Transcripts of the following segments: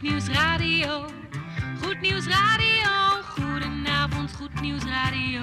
Goed Nieuws. Goed Nieuws Radio. Goedenavond, Goed Nieuws Radio.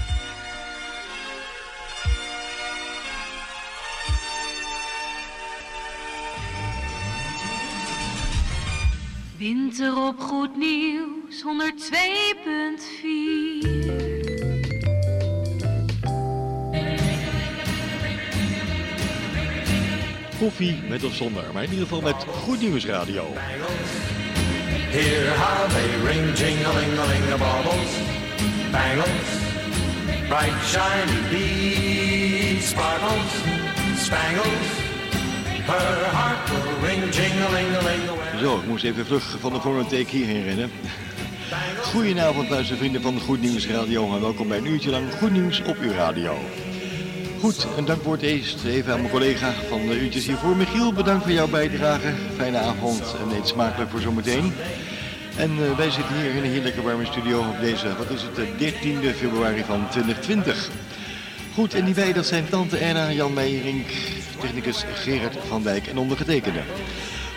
Winter op Goed Nieuws 102.4. Koffie met of zonder, maar in ieder geval met Goed Nieuws Radio. Hear how they ring, jing-a-ling-a-ling, baubles, bangles, bright shiny beads, sparkles, spangles. Zo, ik moest even vlug van de Fonotheek hierheen rennen. Goedenavond luistervrienden van Goed Nieuws Radio en welkom bij een uurtje lang Goed Nieuws op uw radio. Goed, een dankwoord eerst even aan mijn collega van de uurtjes hiervoor. Michiel, bedankt voor jouw bijdrage. Fijne avond en eet smakelijk voor zometeen. En eh, wij zitten hier in een heerlijke warme studio op deze, wat is het, de 13e februari van 2020. Goed, en die wij, dat zijn Tante Erna, Jan Meijering, technicus Gerard van Dijk en ondergetekende.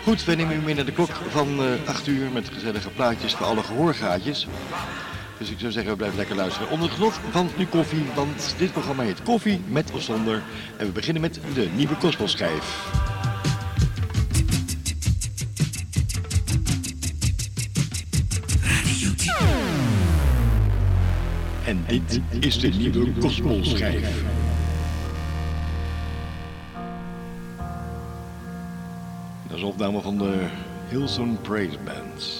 Goed, wij nemen u mee naar de klok van eh 8 uur met gezellige plaatjes voor alle gehoorgaatjes. Dus ik zou zeggen, blijf lekker luisteren onder het genot van uw koffie, want dit programma heet Koffie met of zonder. En we beginnen met de nieuwe Kostelschijf. En dit is de nieuwe Kosmolschijf. Dat is opname van de Hillsong Praise Bands.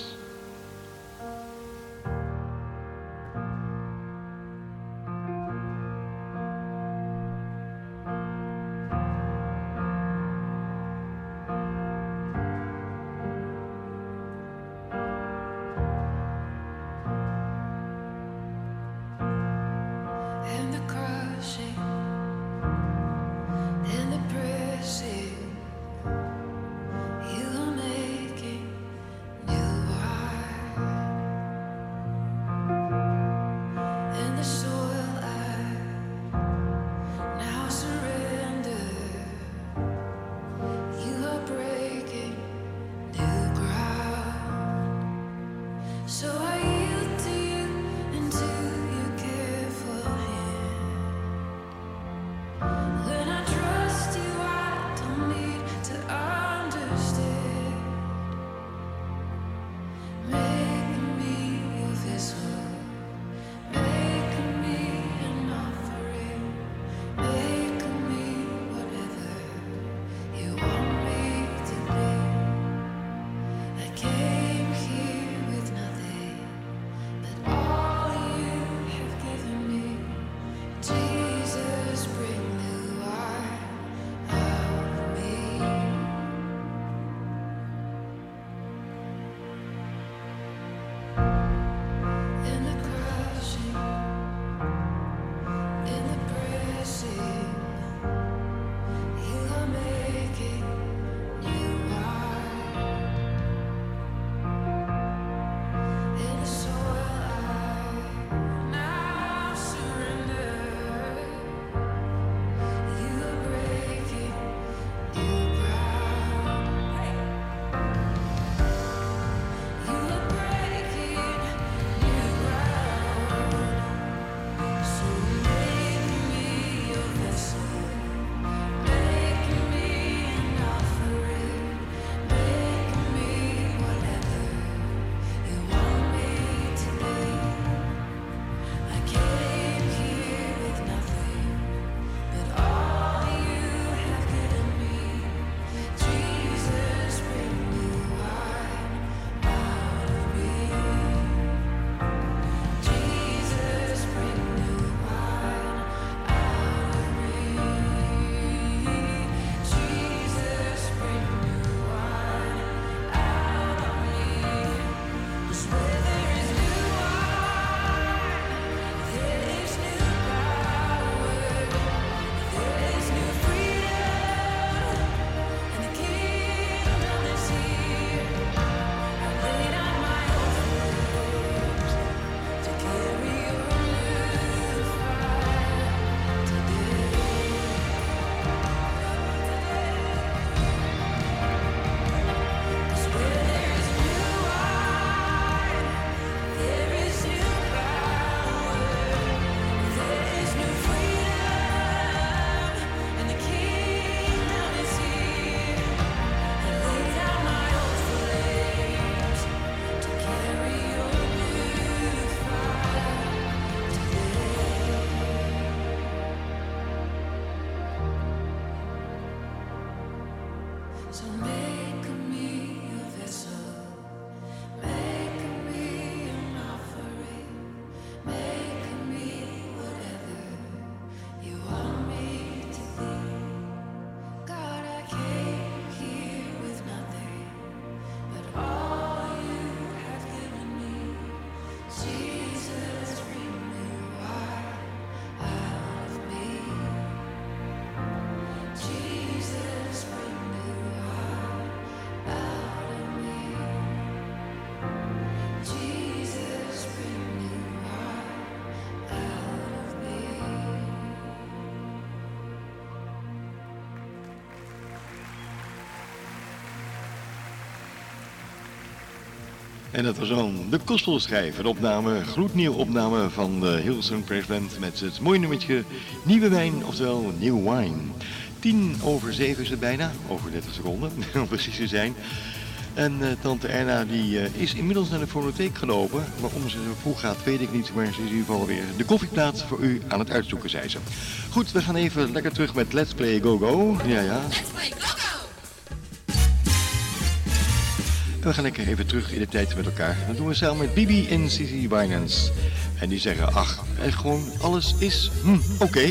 En dat was dan de Kostelschijf, een opname, gloednieuw opname van de Hillsong Press Band met het mooie nummertje Nieuwe Wijn, oftewel New Wine. Tien over zeven is het bijna, over 30 seconden om precies te zijn. En eh, tante Erna die eh, is inmiddels naar de fonotheek gelopen. Waarom ze zo vroeg gaat weet ik niet, maar ze is in ieder geval weer de koffieplaat voor u aan het uitzoeken, zei ze. Goed, we gaan even lekker terug met Let's Play Go Go. Ja, ja. En we gaan lekker even terug in de tijd met elkaar. Dat doen we samen met Bibi en Cici Binance. En die zeggen, ach, en gewoon alles is, hm, oké.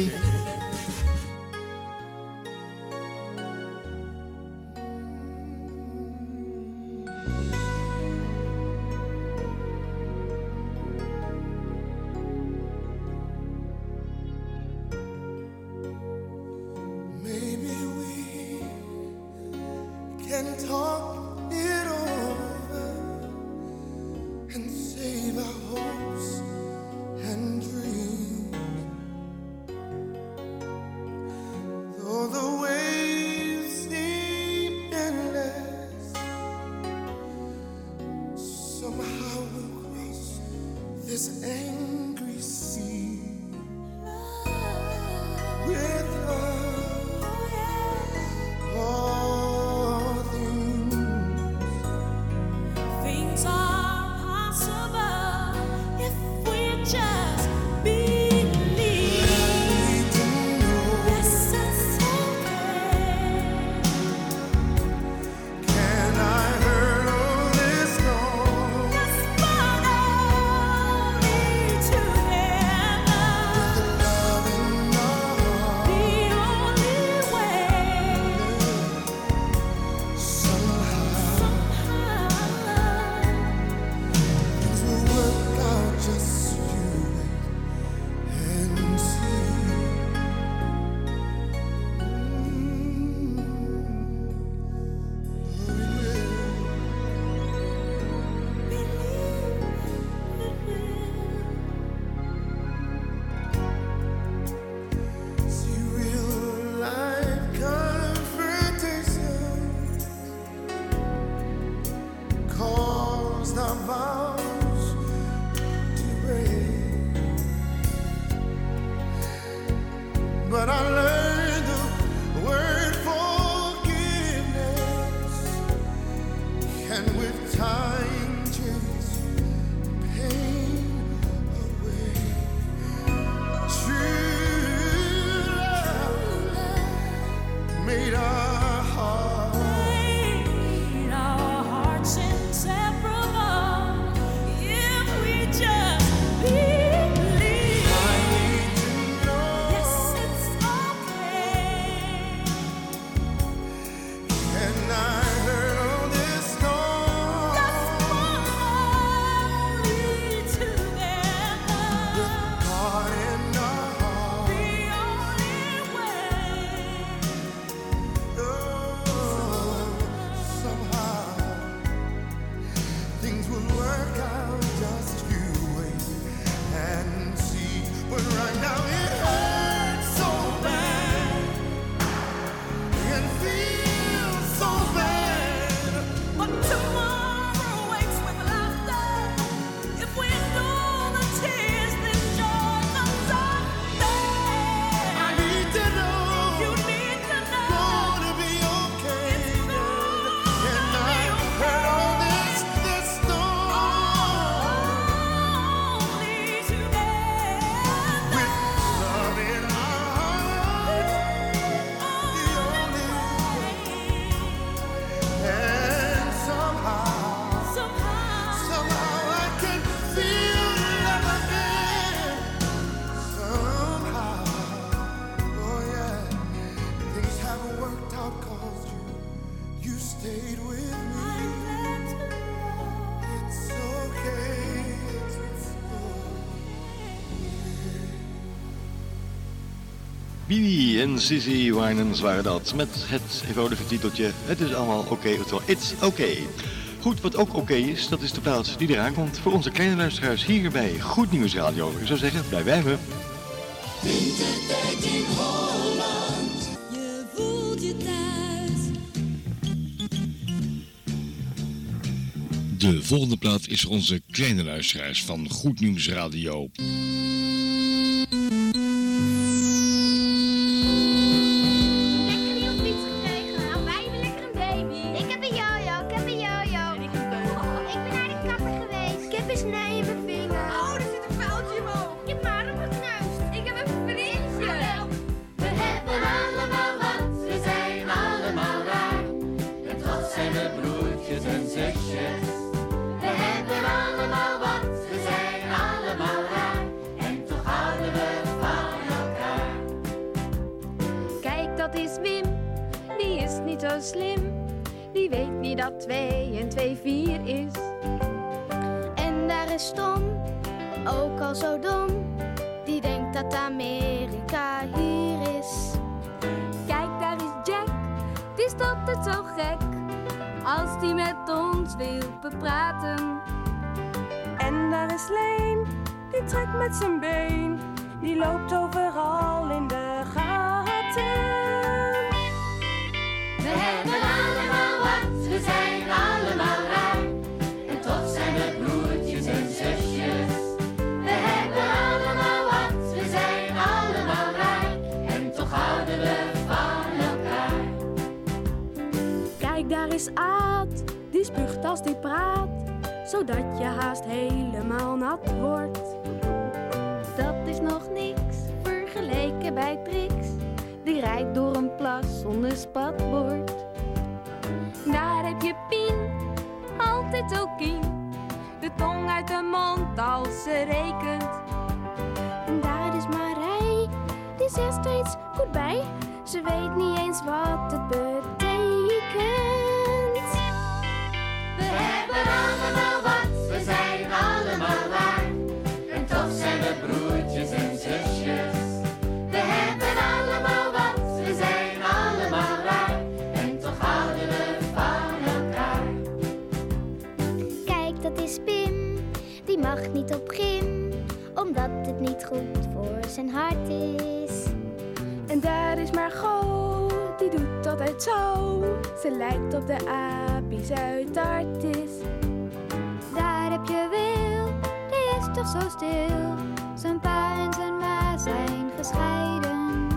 En Sissy Winans waren dat met het eenvoudige titeltje Het is allemaal oké, oftewel It's okay. Goed, wat ook oké is, dat is de plaats die eraan komt voor onze kleine luisteraars hier bij Goed Nieuws Radio. Ik zou zeggen, blijf bij me. Je voelt je thuis. De volgende plaat is voor onze kleine luisteraars van Goed Nieuws Radio. Dat is Wim, die is niet zo slim. Die weet niet dat 2 en 2 4 is. En daar is Tom, ook al zo dom. Die denkt dat Amerika hier is. Kijk, daar is Jack, die is altijd zo gek. Als die met ons wil bepraten. En daar is Leen, die trekt met zijn been. Die loopt overal in de gaten. We hebben allemaal wat, we zijn allemaal raar. En toch zijn we broertjes en zusjes. We hebben allemaal wat, we zijn allemaal raar. En toch houden we van elkaar. Kijk, daar is Aad, die spuugt als die praat. Zodat je haast helemaal nat wordt. Dat is nog niks vergeleken bij Trix. Die rijdt door een plas zonder spatbord. Daar heb je Pien, altijd zo kien. De tong uit de mond als ze rekent. En daar is Marij, die zegt steeds goed bij. Ze weet niet eens wat het betekent. We hebben allemaal wat, we zijn allemaal raar. Omdat het niet goed voor zijn hart is. En daar is Margot, die doet altijd zo. Ze lijkt op de apies uit Artis. Daar heb je Wil, die is toch zo stil. Zijn pa en zijn ma zijn gescheiden.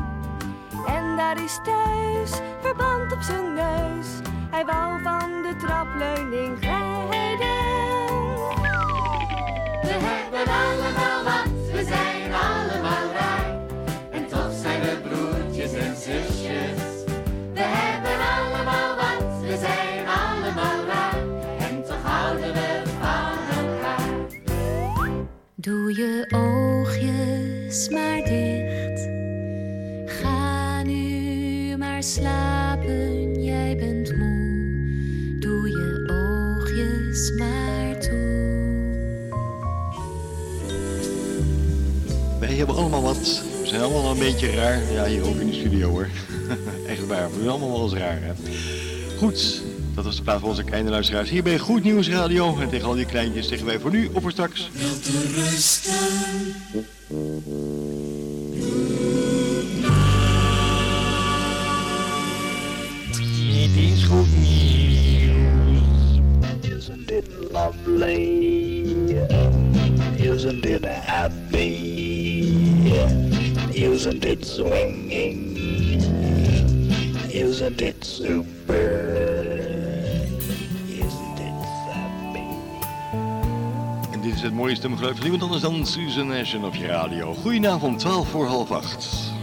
En daar is thuis, verband op zijn neus. Hij wou van de trapleuning glijden. We hebben allemaal wat, zijn allemaal raar. En toch zijn we broertjes en zusjes. We hebben allemaal wat, we zijn allemaal raar. En toch houden we van elkaar. Doe je oogjes maar dicht. Ga nu maar slapen, Wij hebben allemaal wat. We zijn allemaal een beetje raar. Ja, hier ook in de studio hoor. Echt waar, we zijn allemaal wel eens raar hè. Goed, dat was de plaats voor onze kleine luisteraars. Hier bij Goed Nieuws Radio. En tegen al die kleintjes zeggen wij voor nu of voor straks. Dit is goed nieuws. Isn't it lovely? Isn't it happy? Isn't it swinging? Isn't it super? Dit is het mooie stemgeluid van niemand anders dan Susan Ashen op je radio. Goedenavond, 12 voor half 8.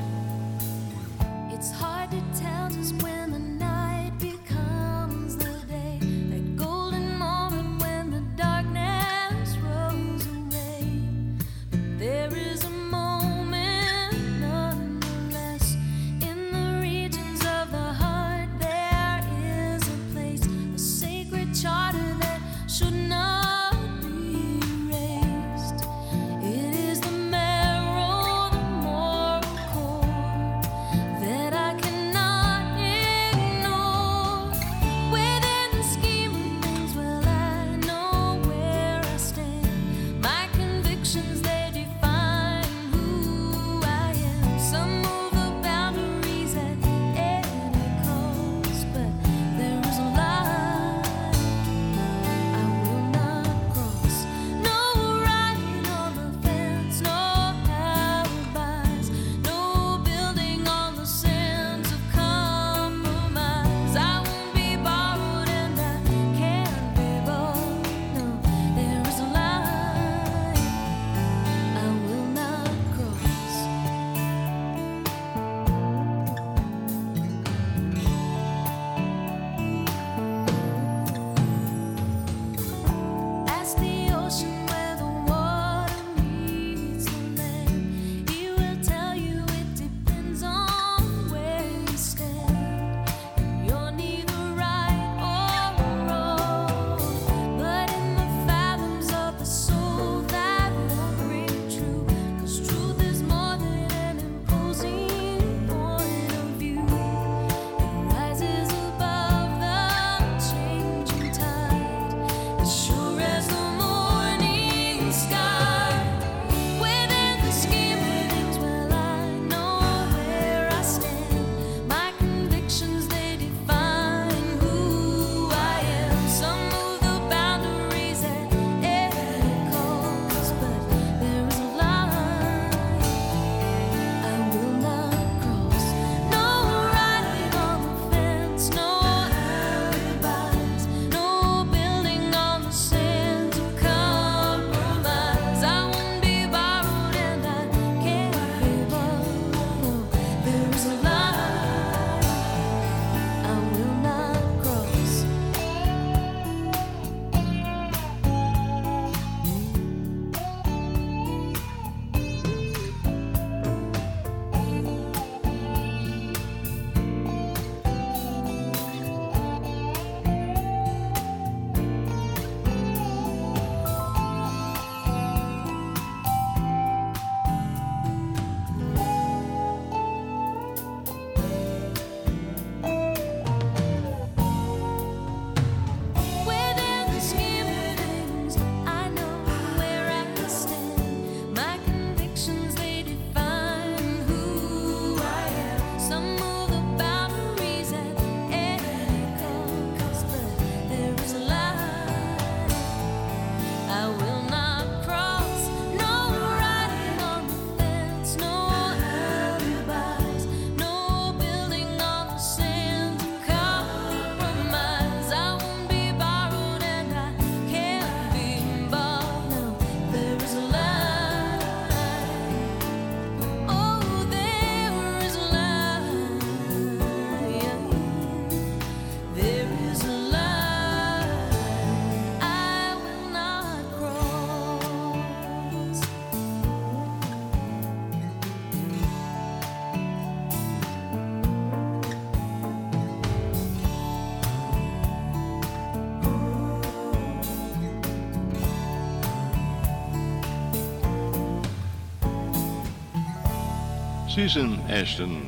Susan Ashton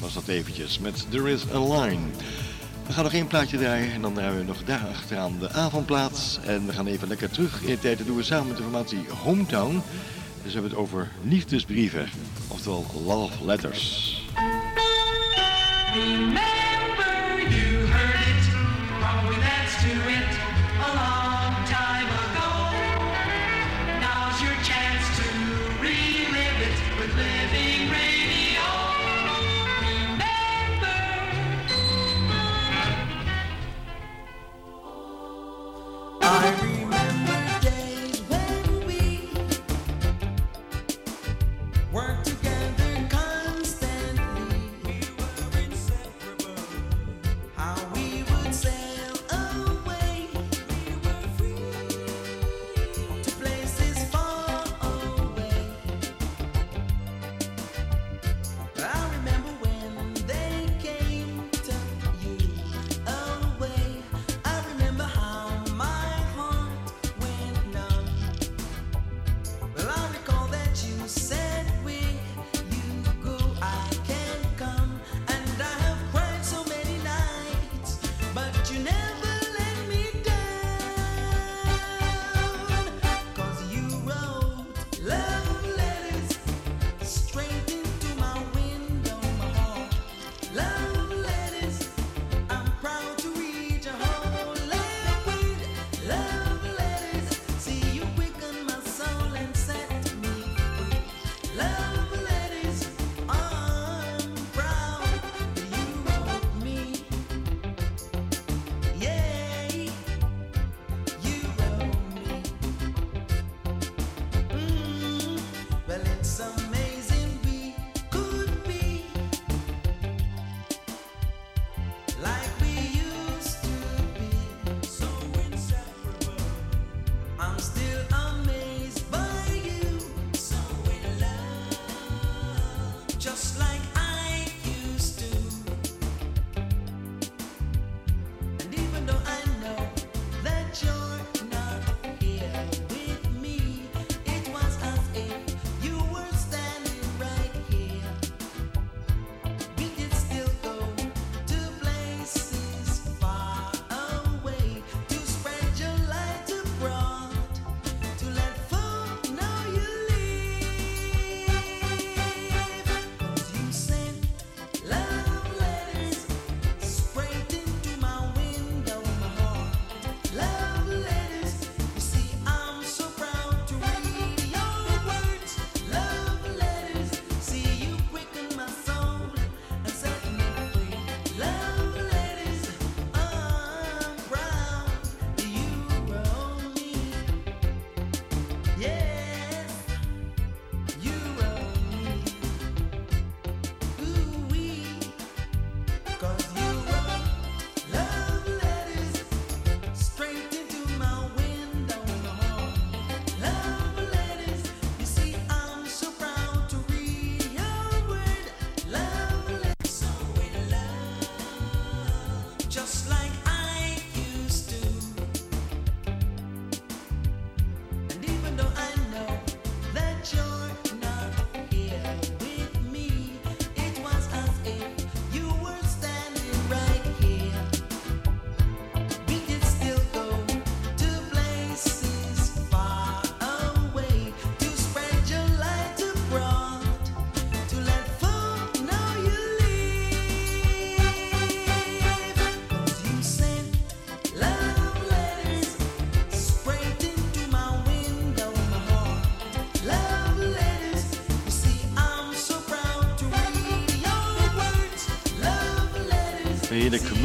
was dat eventjes met There is a Line. We gaan nog één plaatje draaien en dan draaien we nog daarachteraan de avondplaats. En we gaan even lekker terug in de tijd. Dat doen we samen met de formatie Hometown. Dus we hebben het over liefdesbrieven, oftewel love letters.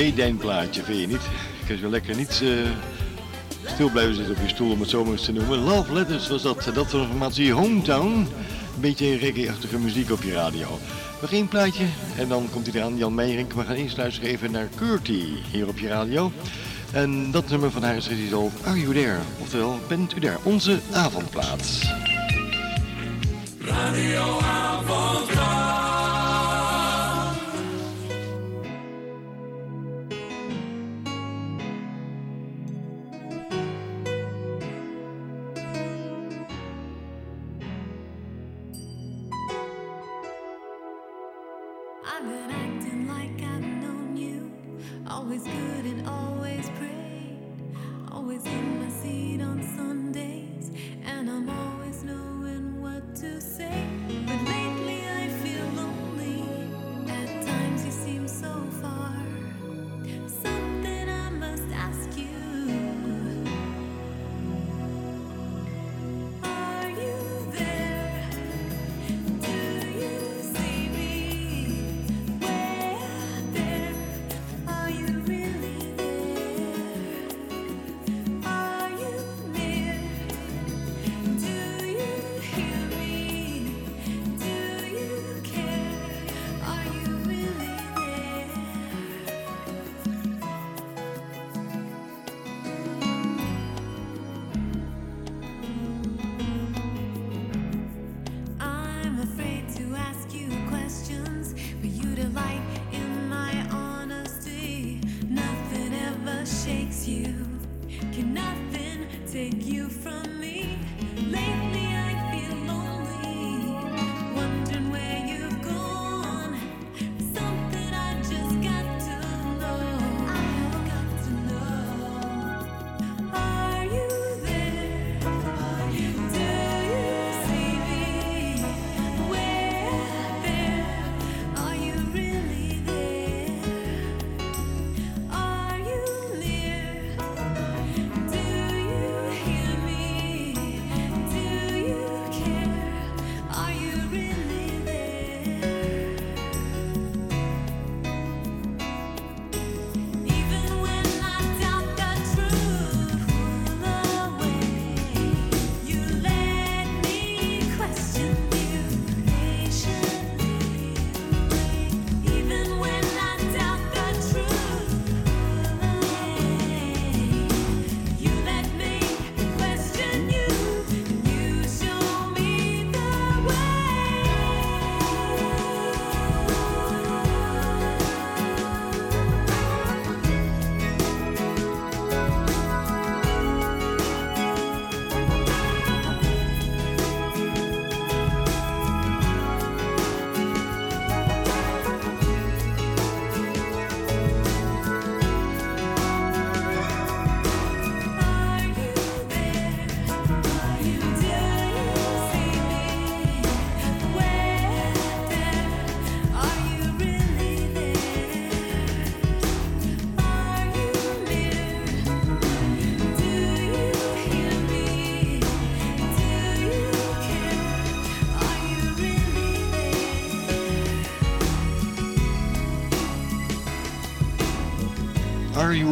meedenkplaatje, vind je niet? Kun je lekker niet eh, stil blijven zitten op je stoel, om het zomaar eens te noemen. Love Letters was dat, dat was een Hometown. Een beetje reggae-achtige muziek op je radio. Nog één plaatje en dan komt hij eraan, Jan Meijerink. We gaan eerst luisteren even naar Curti hier op je radio. En dat nummer van haar is getiteld Are You There? Oftewel, bent u daar? Onze avondplaats. Radio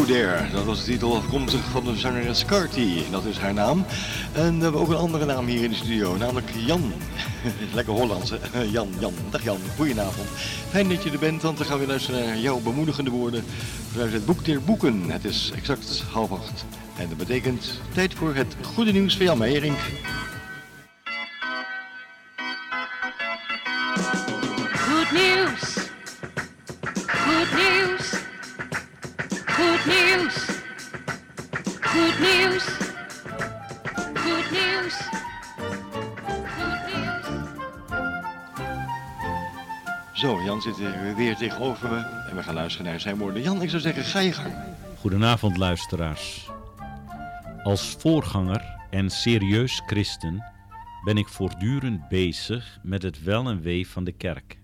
Dat was de titel afkomstig van de zangeres Carty. Dat is haar naam. En we hebben ook een andere naam hier in de studio, namelijk Jan. Lekker Hollands, hè? Jan, Jan. Dag Jan, goedenavond. Fijn dat je er bent, want we gaan weer luisteren naar jouw bemoedigende woorden vanuit het Boek der Boeken. Het is exact half acht. En dat betekent tijd voor het goede nieuws van Jan Meijering. Jan zit er weer tegenover me en we gaan luisteren naar zijn woorden. Jan, ik zou zeggen, ga je gang. Goedenavond luisteraars. Als voorganger en serieus christen ben ik voortdurend bezig met het wel en wee van de kerk.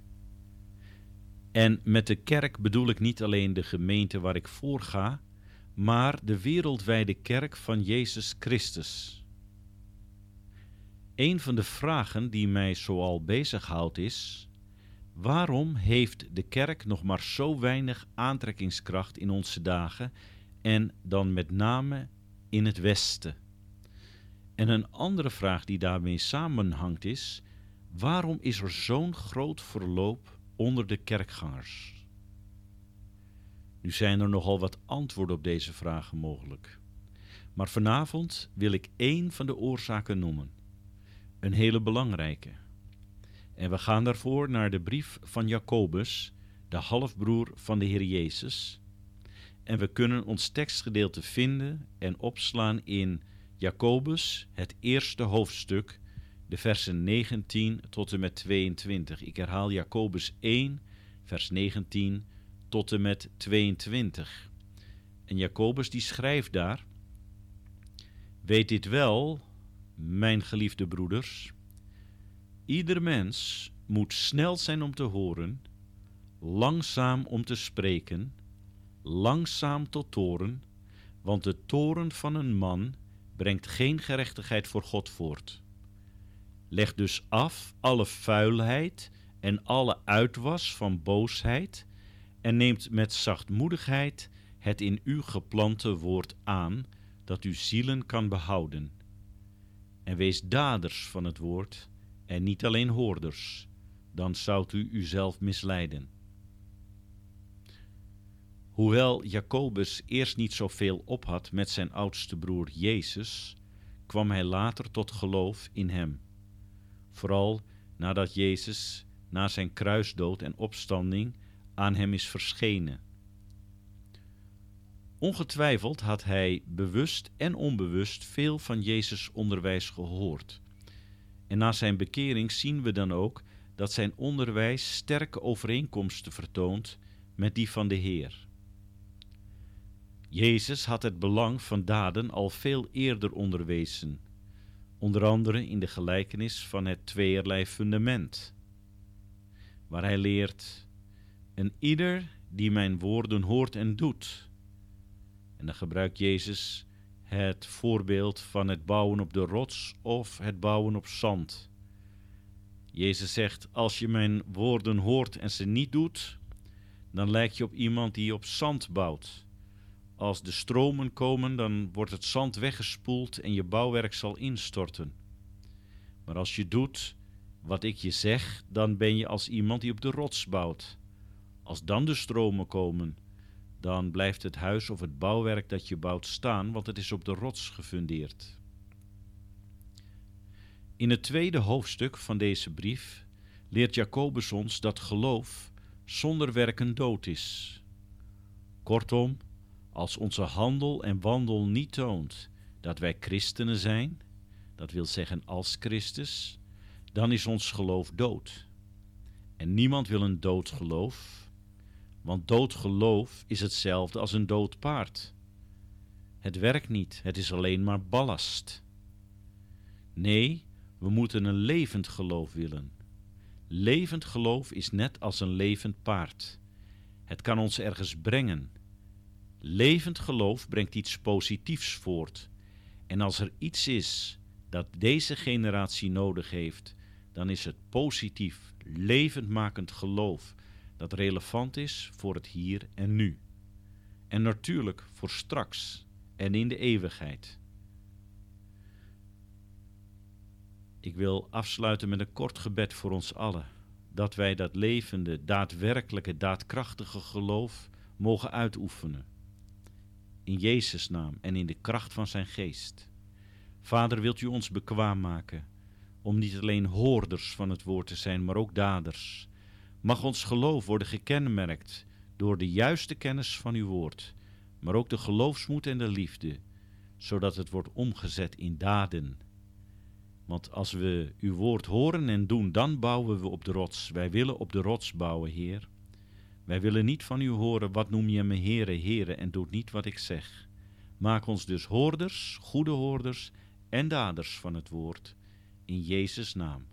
En met de kerk bedoel ik niet alleen de gemeente waar ik voor ga, maar de wereldwijde kerk van Jezus Christus. Een van de vragen die mij zoal bezighoudt is: waarom heeft de kerk nog maar zo weinig aantrekkingskracht in onze dagen en dan met name in het Westen? En een andere vraag die daarmee samenhangt is: waarom is er zo'n groot verloop onder de kerkgangers? Nu zijn er nogal wat antwoorden op deze vragen mogelijk. Maar vanavond wil ik één van de oorzaken noemen. Een hele belangrijke. En we gaan daarvoor naar de brief van Jacobus, de halfbroer van de Heer Jezus. En we kunnen ons tekstgedeelte vinden en opslaan in Jacobus, het eerste hoofdstuk, de versen 19 tot en met 22. Ik herhaal Jacobus 1, vers 19 tot en met 22. En Jacobus die schrijft daar: Weet dit wel, mijn geliefde broeders. Ieder mens moet snel zijn om te horen, langzaam om te spreken, langzaam tot toren, want de toren van een man brengt geen gerechtigheid voor God voort. Leg dus af alle vuilheid en alle uitwas van boosheid en neemt met zachtmoedigheid het in u geplante woord aan, dat uw zielen kan behouden. En wees daders van het woord en niet alleen hoorders, dan zoudt u uzelf misleiden. Hoewel Jacobus eerst niet zoveel op had met zijn oudste broer Jezus, kwam hij later tot geloof in hem. Vooral nadat Jezus na zijn kruisdood en opstanding aan hem is verschenen. Ongetwijfeld had hij bewust en onbewust veel van Jezus onderwijs gehoord. En na zijn bekering zien we dan ook dat zijn onderwijs sterke overeenkomsten vertoont met die van de Heer. Jezus had het belang van daden al veel eerder onderwezen, onder andere in de gelijkenis van het tweeërlei fundament, waar hij leert: En ieder die mijn woorden hoort en doet. En dan gebruikt Jezus het voorbeeld van het bouwen op de rots of het bouwen op zand. Jezus zegt: Als je mijn woorden hoort en ze niet doet, dan lijk je op iemand die op zand bouwt. Als de stromen komen, dan wordt het zand weggespoeld en je bouwwerk zal instorten. Maar als je doet wat ik je zeg, dan ben je als iemand die op de rots bouwt. Als dan de stromen komen, dan blijft het huis of het bouwwerk dat je bouwt staan, want het is op de rots gefundeerd. In het tweede hoofdstuk van deze brief leert Jacobus ons dat geloof zonder werken dood is. Kortom, als onze handel en wandel niet toont dat wij christenen zijn, dat wil zeggen als Christus, dan is ons geloof dood. En niemand wil een dood geloof, want dood geloof is hetzelfde als een dood paard. Het werkt niet, het is alleen maar ballast. Nee, we moeten een levend geloof willen. Levend geloof is net als een levend paard. Het kan ons ergens brengen. Levend geloof brengt iets positiefs voort. En als er iets is dat deze generatie nodig heeft, dan is het positief, levendmakend geloof dat relevant is voor het hier en nu. En natuurlijk voor straks en in de eeuwigheid. Ik wil afsluiten met een kort gebed voor ons allen, dat wij dat levende, daadwerkelijke, daadkrachtige geloof mogen uitoefenen. In Jezus' naam en in de kracht van zijn geest. Vader, wilt u ons bekwaam maken om niet alleen hoorders van het woord te zijn, maar ook daders. Mag ons geloof worden gekenmerkt door de juiste kennis van uw woord, maar ook de geloofsmoed en de liefde, zodat het wordt omgezet in daden. Want als we uw woord horen en doen, dan bouwen we op de rots. Wij willen op de rots bouwen, Heer. Wij willen niet van u horen, wat noem je me Heere, Heere, en doet niet wat ik zeg. Maak ons dus hoorders, goede hoorders en daders van het woord, in Jezus' naam.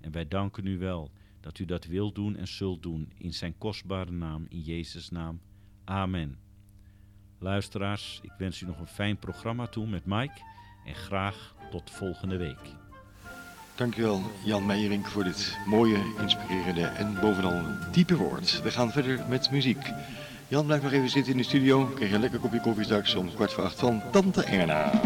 En wij danken u wel dat u dat wilt doen en zult doen, in zijn kostbare naam, in Jezus' naam. Amen. Luisteraars, ik wens u nog een fijn programma toe met Mike en graag tot volgende week. Dankjewel Jan Meijering voor dit mooie, inspirerende en bovenal diepe woord. We gaan verder met muziek. Jan, blijf nog even zitten in de studio. Krijg een lekker kopje koffie straks om kwart voor acht van Tante Erna.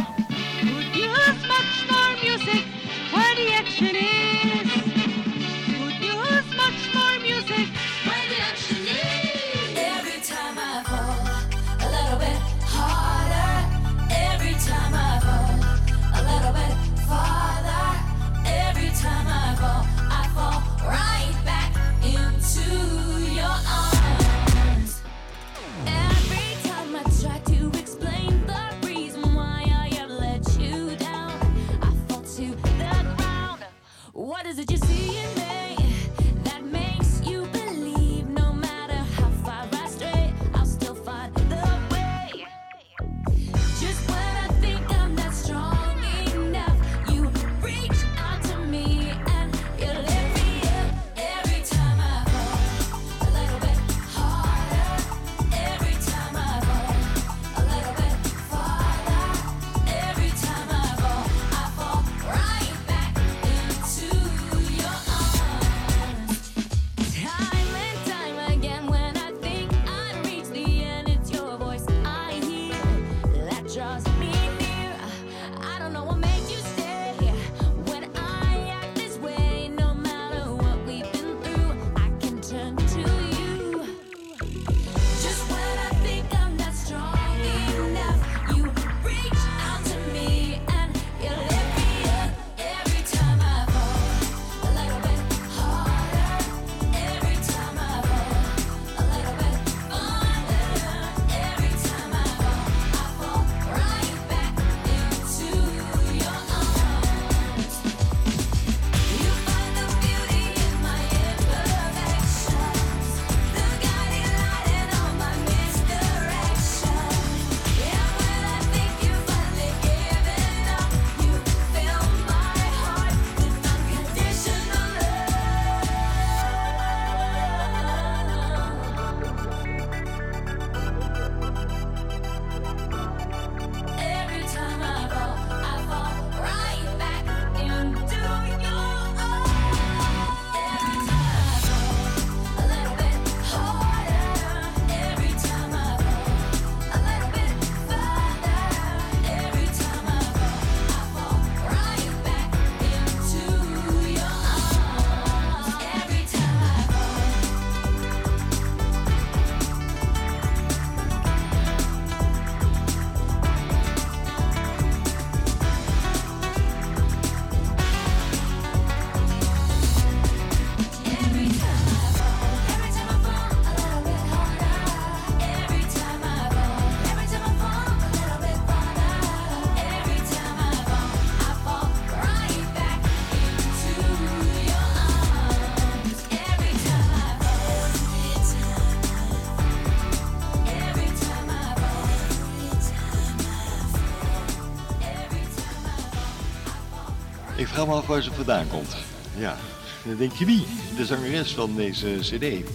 af waar ze vandaan komt. Ja, dan denk je wie? De zangeres van deze cd.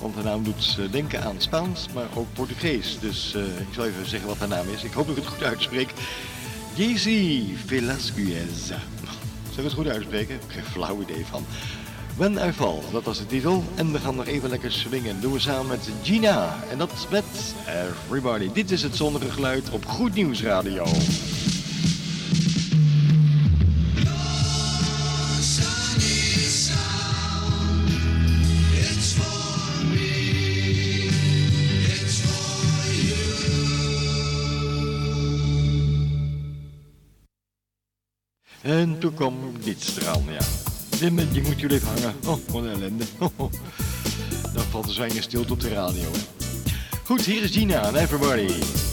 Want haar naam doet eh, denken aan Spaans, maar ook Portugees. Dus eh, ik zal even zeggen wat haar naam is. Ik hoop dat ik het goed uitspreek. Jezi Velasquez. Zal ik het goed uitspreken? Geen flauw idee van. When I Fall, dat was de titel. En we gaan nog even lekker swingen. Doen we samen met Gina. En dat met Everybody. Dit is het zonnige geluid op Goed Nieuws Radio. toen kwam dit straal, ja. Die moet jullie even hangen. Oh, wat een ellende. Dan valt de zwijnen stilte op de radio. Goed, hier is Gina en Everybody.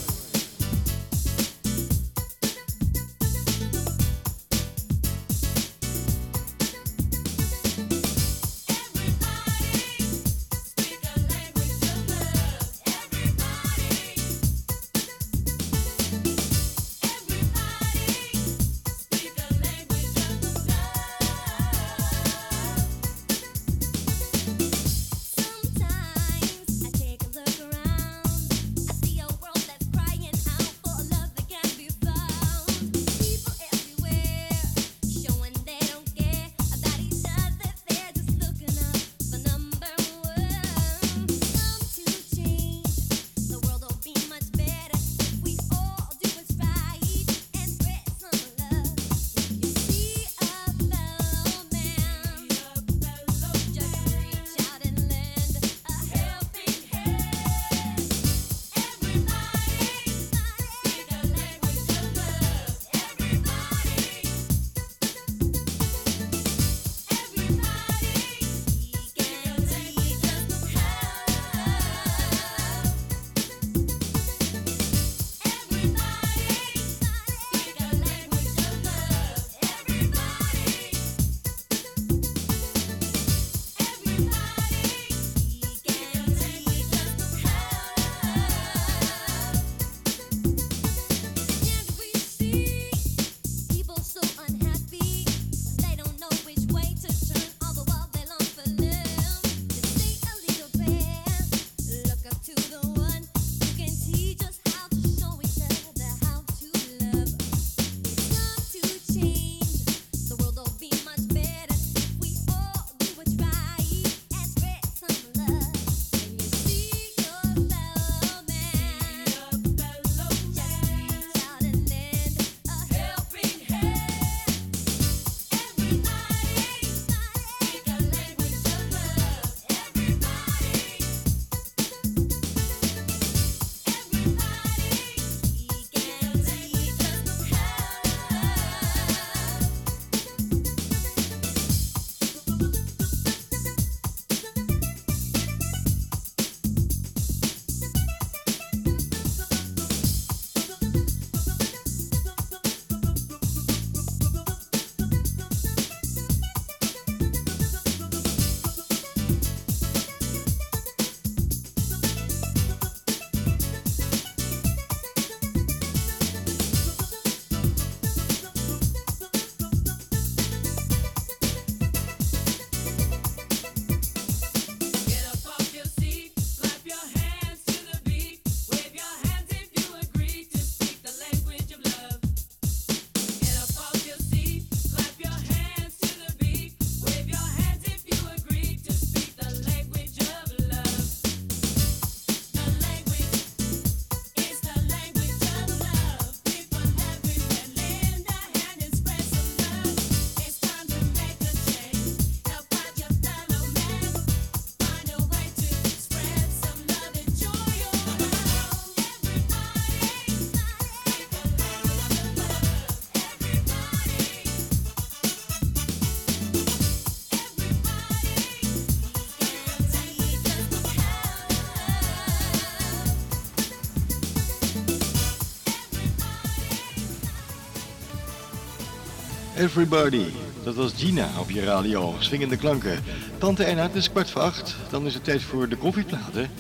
Everybody. Dat was Gina op je radio. Swingende klanken. Tante Erna, het is kwart voor acht. Dan is het tijd voor de koffieplaten.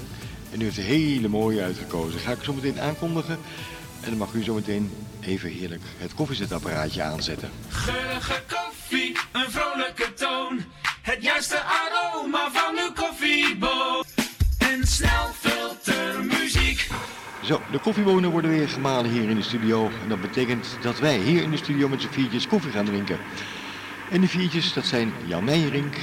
En u heeft het hele mooie uitgekozen. Ga ik zo meteen aankondigen. En dan mag u zo meteen even heerlijk het koffiezetapparaatje aanzetten. Geurige koffie, een vrolijke toon. Het juiste aroma van uw koffieboom. En snel zo, de koffiebonen worden weer gemalen hier in de studio. En dat betekent dat wij hier in de studio met z'n viertjes koffie gaan drinken. En die viertjes, dat zijn Jan Meijerink,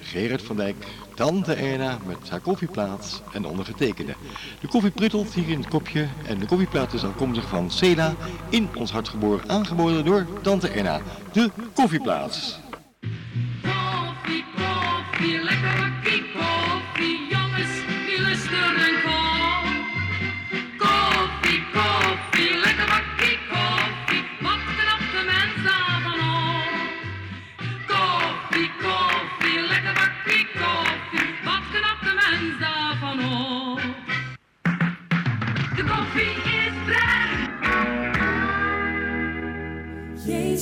Gerard van Dijk, Tante Erna met haar koffieplaat en ondergetekende. De koffie pruttelt hier in het kopje en de koffieplaat is afkomstig van Cela, in ons hart geboren, aangeboden door Tante Erna. De koffieplaat.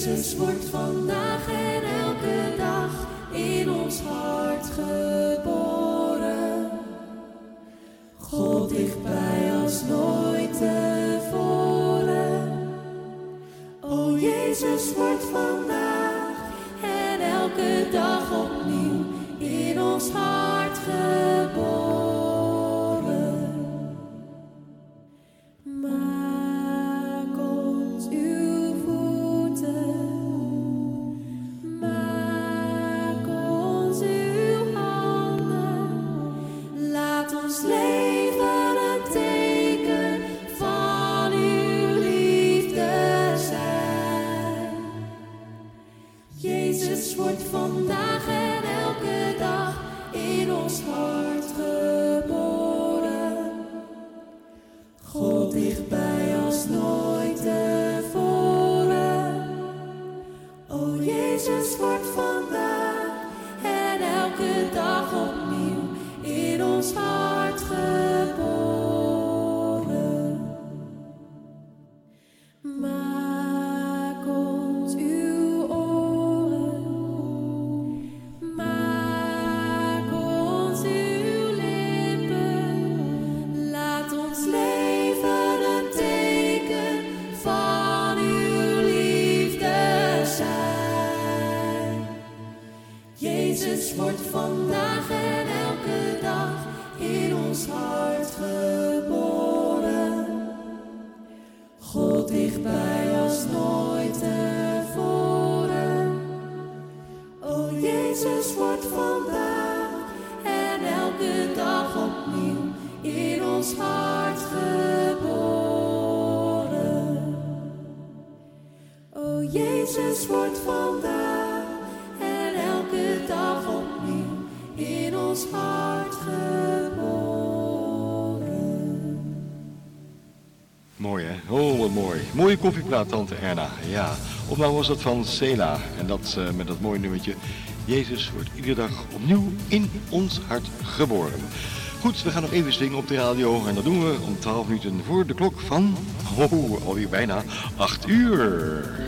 Jezus wordt vandaag en elke dag in ons hart geboren. God dichtbij als nooit tevoren. O Jezus wordt vandaag en elke dag opnieuw in ons hart Mooie koffieplaat, Tante Erna. Ja, opname was dat van Cela. En dat eh, met dat mooie nummertje. Jezus wordt iedere dag opnieuw in ons hart geboren. Goed, we gaan nog even swingen op de radio. En dat doen we om 12 minuten voor de klok van... Oh, alweer bijna 8 uur.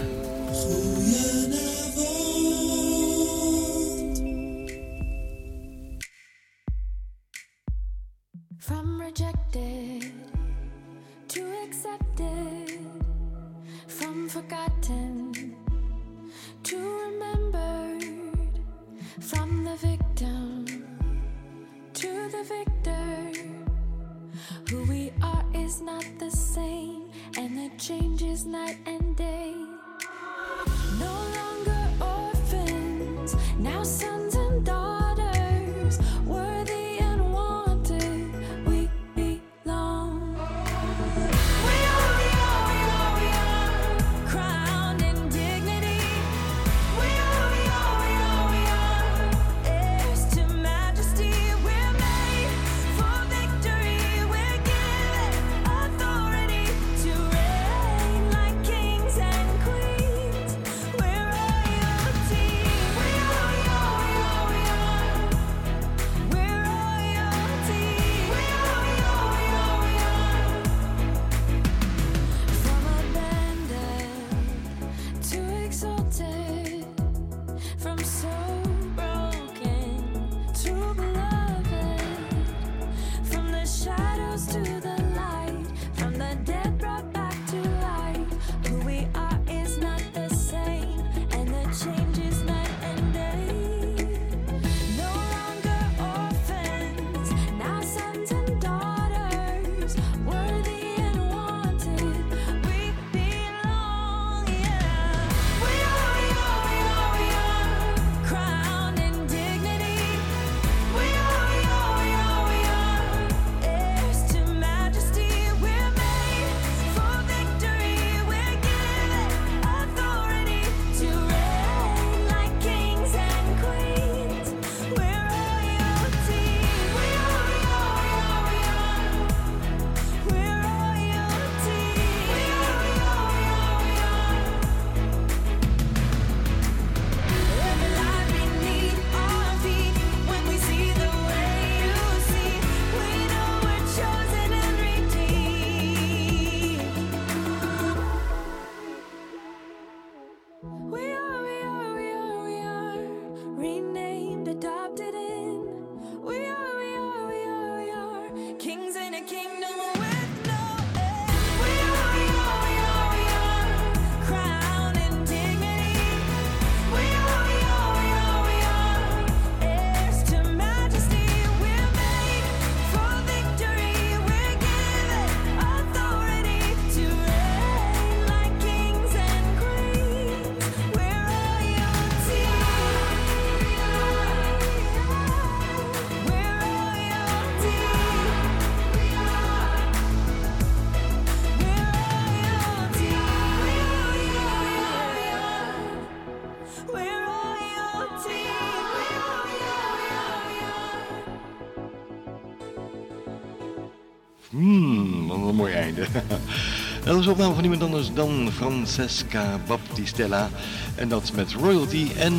dat was een opname van niemand anders dan Francesca Baptistella. En dat met royalty. En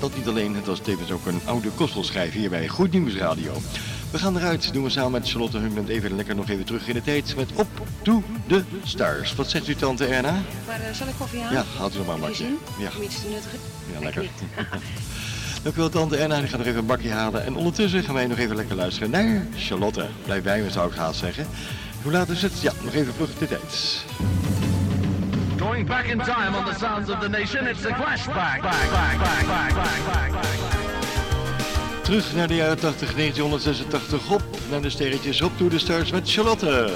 dat niet alleen, het was tevens ook een oude gospelschijf hier bij Goed Nieuws Radio. We gaan eruit, doen we samen met Charlotte Hungland even lekker nog even terug in de tijd met Op to the Stars. Wat zegt u tante Erna? Maar eh, zal ik koffie halen? Ja, haalt u nog maar een bakje. Ja. Om iets te nuttigen? Ja, lekker. Dank u wel, tante Erna. Die gaat nog even een bakje halen. En ondertussen gaan wij nog even lekker luisteren naar Charlotte. Blijf bij me, zou ik haast zeggen. Hoe laat is het? Ja, nog even vlug de tijd. Going back in time on the sounds of the nation, it's the flashback. Back, back, back, back, back, back, back. Terug naar de jaren 80, 1986. Op naar de sterretjes. Op to the Stars met Charlotte.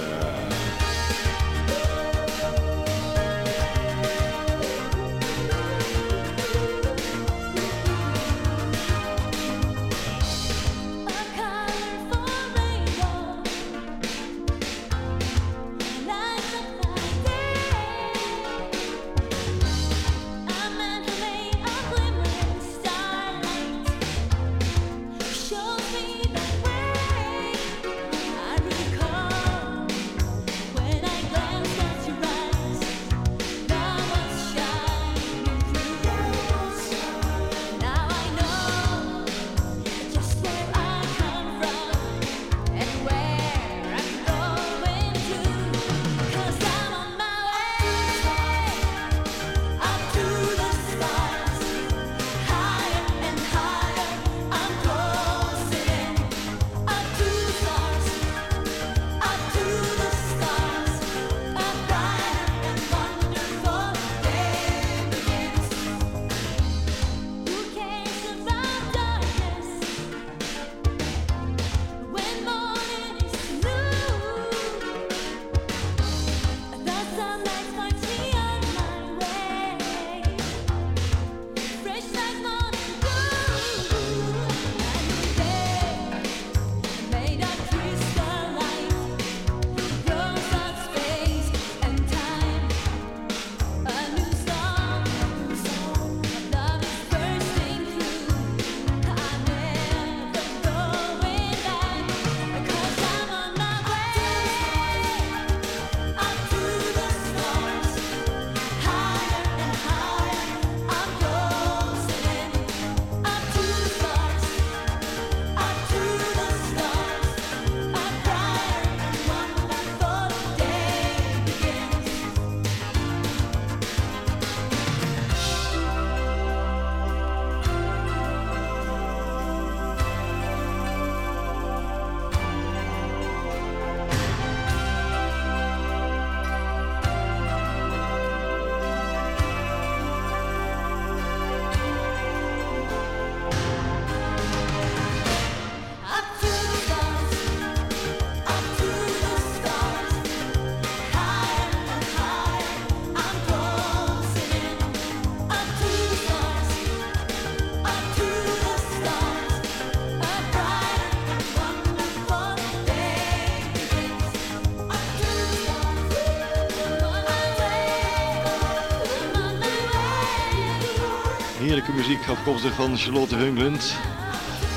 Afkomstig van Charlotte Hungland.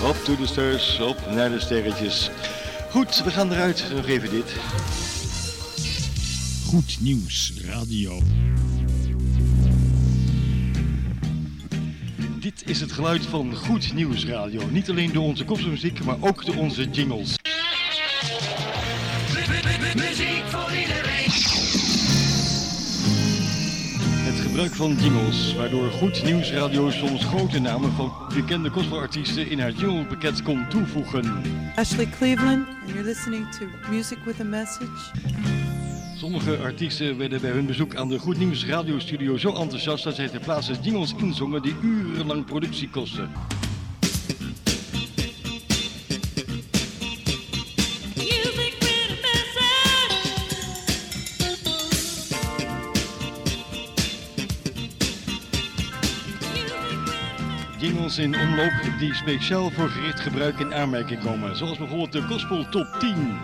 Op to the stars, op naar de sterretjes. Goed, we gaan eruit. Nog even dit. Goed Nieuws Radio. Dit is het geluid van Goed Nieuws Radio. Niet alleen door onze kopmuziek, maar ook door onze jingles. Gebruik van jingles, waardoor Goed Nieuws Radio soms grote namen van bekende gospelartiesten in haar jinglepakket kon toevoegen. Ashley Cleveland, and you're listening to Music with a Message. Sommige artiesten werden bij hun bezoek aan de Goed Nieuws radiostudio zo enthousiast dat zij ter plaatse jingles inzongen die urenlang productie kosten. In omloop die speciaal voor gericht gebruik in aanmerking komen, zoals bijvoorbeeld de Gospel Top 10.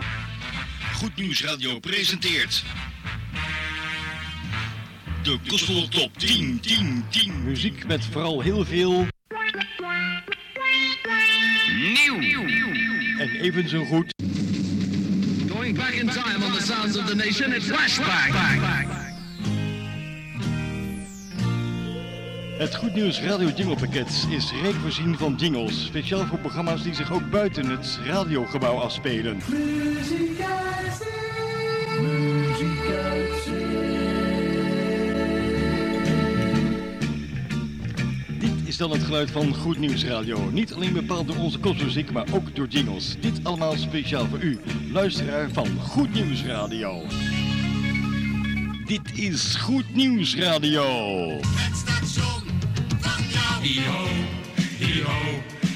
Goed Nieuws Radio presenteert de Gospel Top 10, 10, 10. Muziek met vooral heel veel Nieuw. en even zo goed Going back in time on the sounds of the nation, it's Flashback. Het Goed Nieuws Radio Jinglepakket is rijk voorzien van jingles, speciaal voor programma's die zich ook buiten het radiogebouw afspelen. Muziek uit zee. Muziek uit Dit is dan het geluid van Goed Nieuws Radio. Niet alleen bepaald door onze kostmuziek, maar ook door jingles. Dit allemaal speciaal voor u, luisteraar van Goed Nieuws Radio. Dit is Goed Nieuws Radio. Het station. Hi-ho,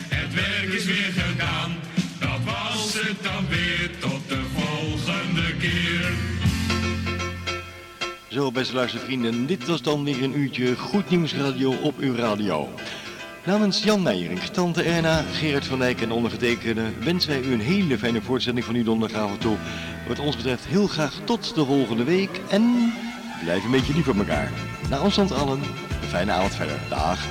het werk is weer gedaan. Dat was het dan weer, tot de volgende keer. Zo, beste luistervrienden, dit was dan weer een uurtje Goed Nieuws Radio op uw radio. Namens Jan Meijering, Tante Erna, Gerard van Dijk en ondergetekende wensen wij u een hele fijne voortzetting van uw donderdagavond toe. Wat ons betreft heel graag tot de volgende week en blijf een beetje lief voor elkaar. Na ons allen, een fijne avond verder. Dag.